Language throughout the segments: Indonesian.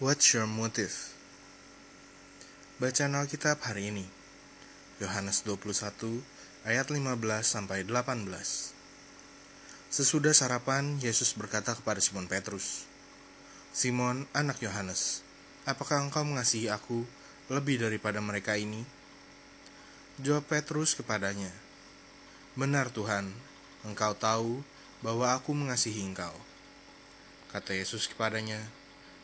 What's your motive? Bacaan Alkitab hari ini. Yohanes 21 ayat 15 sampai 18. Sesudah sarapan, Yesus berkata kepada Simon Petrus, "Simon, anak Yohanes, apakah engkau mengasihi aku lebih daripada mereka ini?" Jawab Petrus kepadanya, "Benar Tuhan, engkau tahu bahwa aku mengasihi engkau." Kata Yesus kepadanya,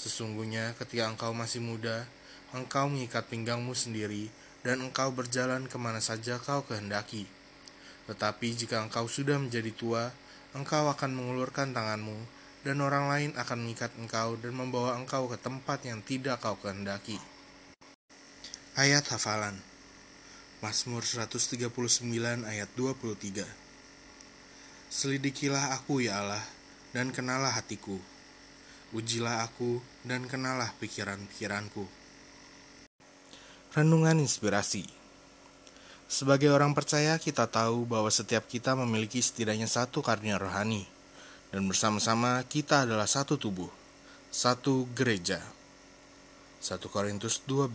Sesungguhnya ketika engkau masih muda, engkau mengikat pinggangmu sendiri, dan engkau berjalan ke mana saja kau kehendaki. Tetapi jika engkau sudah menjadi tua, engkau akan mengulurkan tanganmu, dan orang lain akan mengikat engkau dan membawa engkau ke tempat yang tidak kau kehendaki. Ayat hafalan Mazmur 139 ayat 23 Selidikilah aku ya Allah, dan kenalah hatiku Ujilah aku dan kenalah pikiran-pikiranku. Renungan inspirasi Sebagai orang percaya, kita tahu bahwa setiap kita memiliki setidaknya satu karunia rohani, dan bersama-sama kita adalah satu tubuh, satu gereja. 1 Korintus 12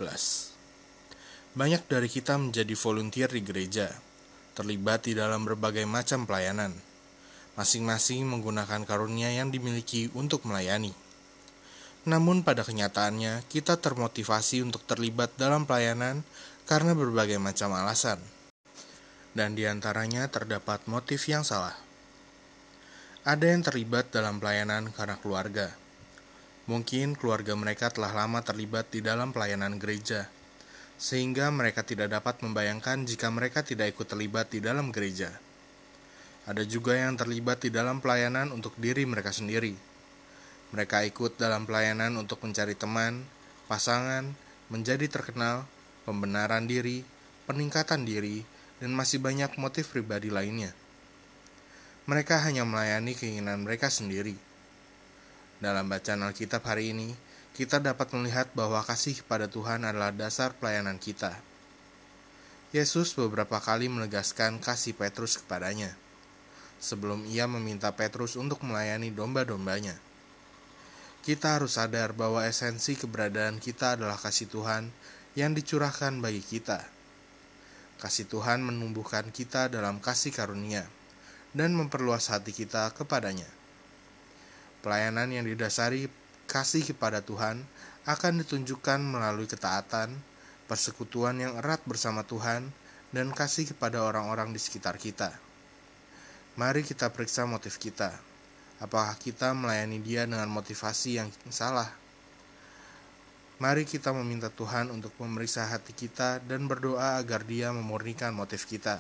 Banyak dari kita menjadi volunteer di gereja, terlibat di dalam berbagai macam pelayanan, masing-masing menggunakan karunia yang dimiliki untuk melayani. Namun pada kenyataannya, kita termotivasi untuk terlibat dalam pelayanan karena berbagai macam alasan. Dan di antaranya terdapat motif yang salah. Ada yang terlibat dalam pelayanan karena keluarga. Mungkin keluarga mereka telah lama terlibat di dalam pelayanan gereja, sehingga mereka tidak dapat membayangkan jika mereka tidak ikut terlibat di dalam gereja. Ada juga yang terlibat di dalam pelayanan untuk diri mereka sendiri mereka ikut dalam pelayanan untuk mencari teman, pasangan, menjadi terkenal, pembenaran diri, peningkatan diri, dan masih banyak motif pribadi lainnya. Mereka hanya melayani keinginan mereka sendiri. Dalam bacaan Alkitab hari ini, kita dapat melihat bahwa kasih kepada Tuhan adalah dasar pelayanan kita. Yesus beberapa kali menegaskan kasih Petrus kepadanya, sebelum ia meminta Petrus untuk melayani domba-dombanya. Kita harus sadar bahwa esensi keberadaan kita adalah kasih Tuhan yang dicurahkan bagi kita. Kasih Tuhan menumbuhkan kita dalam kasih karunia dan memperluas hati kita kepadanya. Pelayanan yang didasari kasih kepada Tuhan akan ditunjukkan melalui ketaatan, persekutuan yang erat bersama Tuhan, dan kasih kepada orang-orang di sekitar kita. Mari kita periksa motif kita Apakah kita melayani Dia dengan motivasi yang salah? Mari kita meminta Tuhan untuk memeriksa hati kita dan berdoa agar Dia memurnikan motif kita.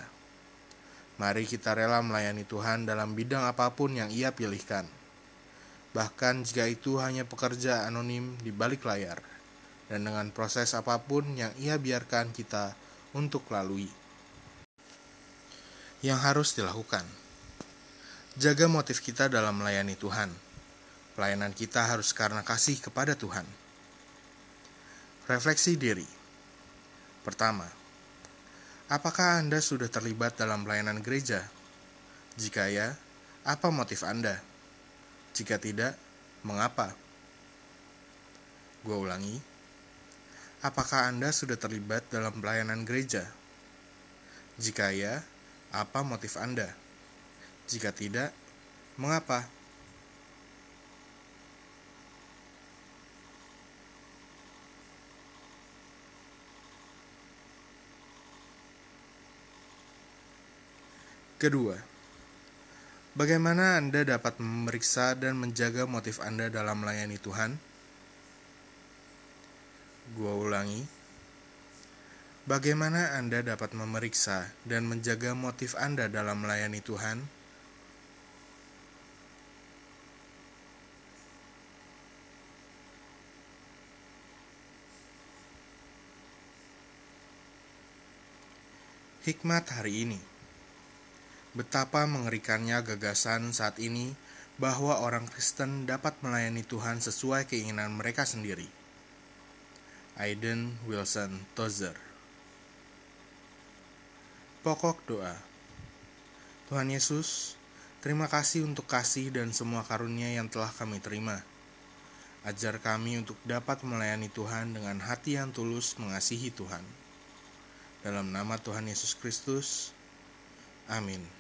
Mari kita rela melayani Tuhan dalam bidang apa pun yang Ia pilihkan, bahkan jika itu hanya pekerja anonim di balik layar, dan dengan proses apa pun yang Ia biarkan kita untuk lalui. Yang harus dilakukan. Jaga motif kita dalam melayani Tuhan. Pelayanan kita harus karena kasih kepada Tuhan. Refleksi diri. Pertama, apakah Anda sudah terlibat dalam pelayanan gereja? Jika ya, apa motif Anda? Jika tidak, mengapa? Gue ulangi, apakah Anda sudah terlibat dalam pelayanan gereja? Jika ya, apa motif Anda? Jika tidak, mengapa? Kedua, bagaimana Anda dapat memeriksa dan menjaga motif Anda dalam melayani Tuhan? Gua ulangi. Bagaimana Anda dapat memeriksa dan menjaga motif Anda dalam melayani Tuhan? Hikmat hari ini. Betapa mengerikannya gagasan saat ini bahwa orang Kristen dapat melayani Tuhan sesuai keinginan mereka sendiri. Aiden Wilson Tozer Pokok doa Tuhan Yesus, terima kasih untuk kasih dan semua karunia yang telah kami terima. Ajar kami untuk dapat melayani Tuhan dengan hati yang tulus mengasihi Tuhan. Dalam nama Tuhan Yesus Kristus, amin.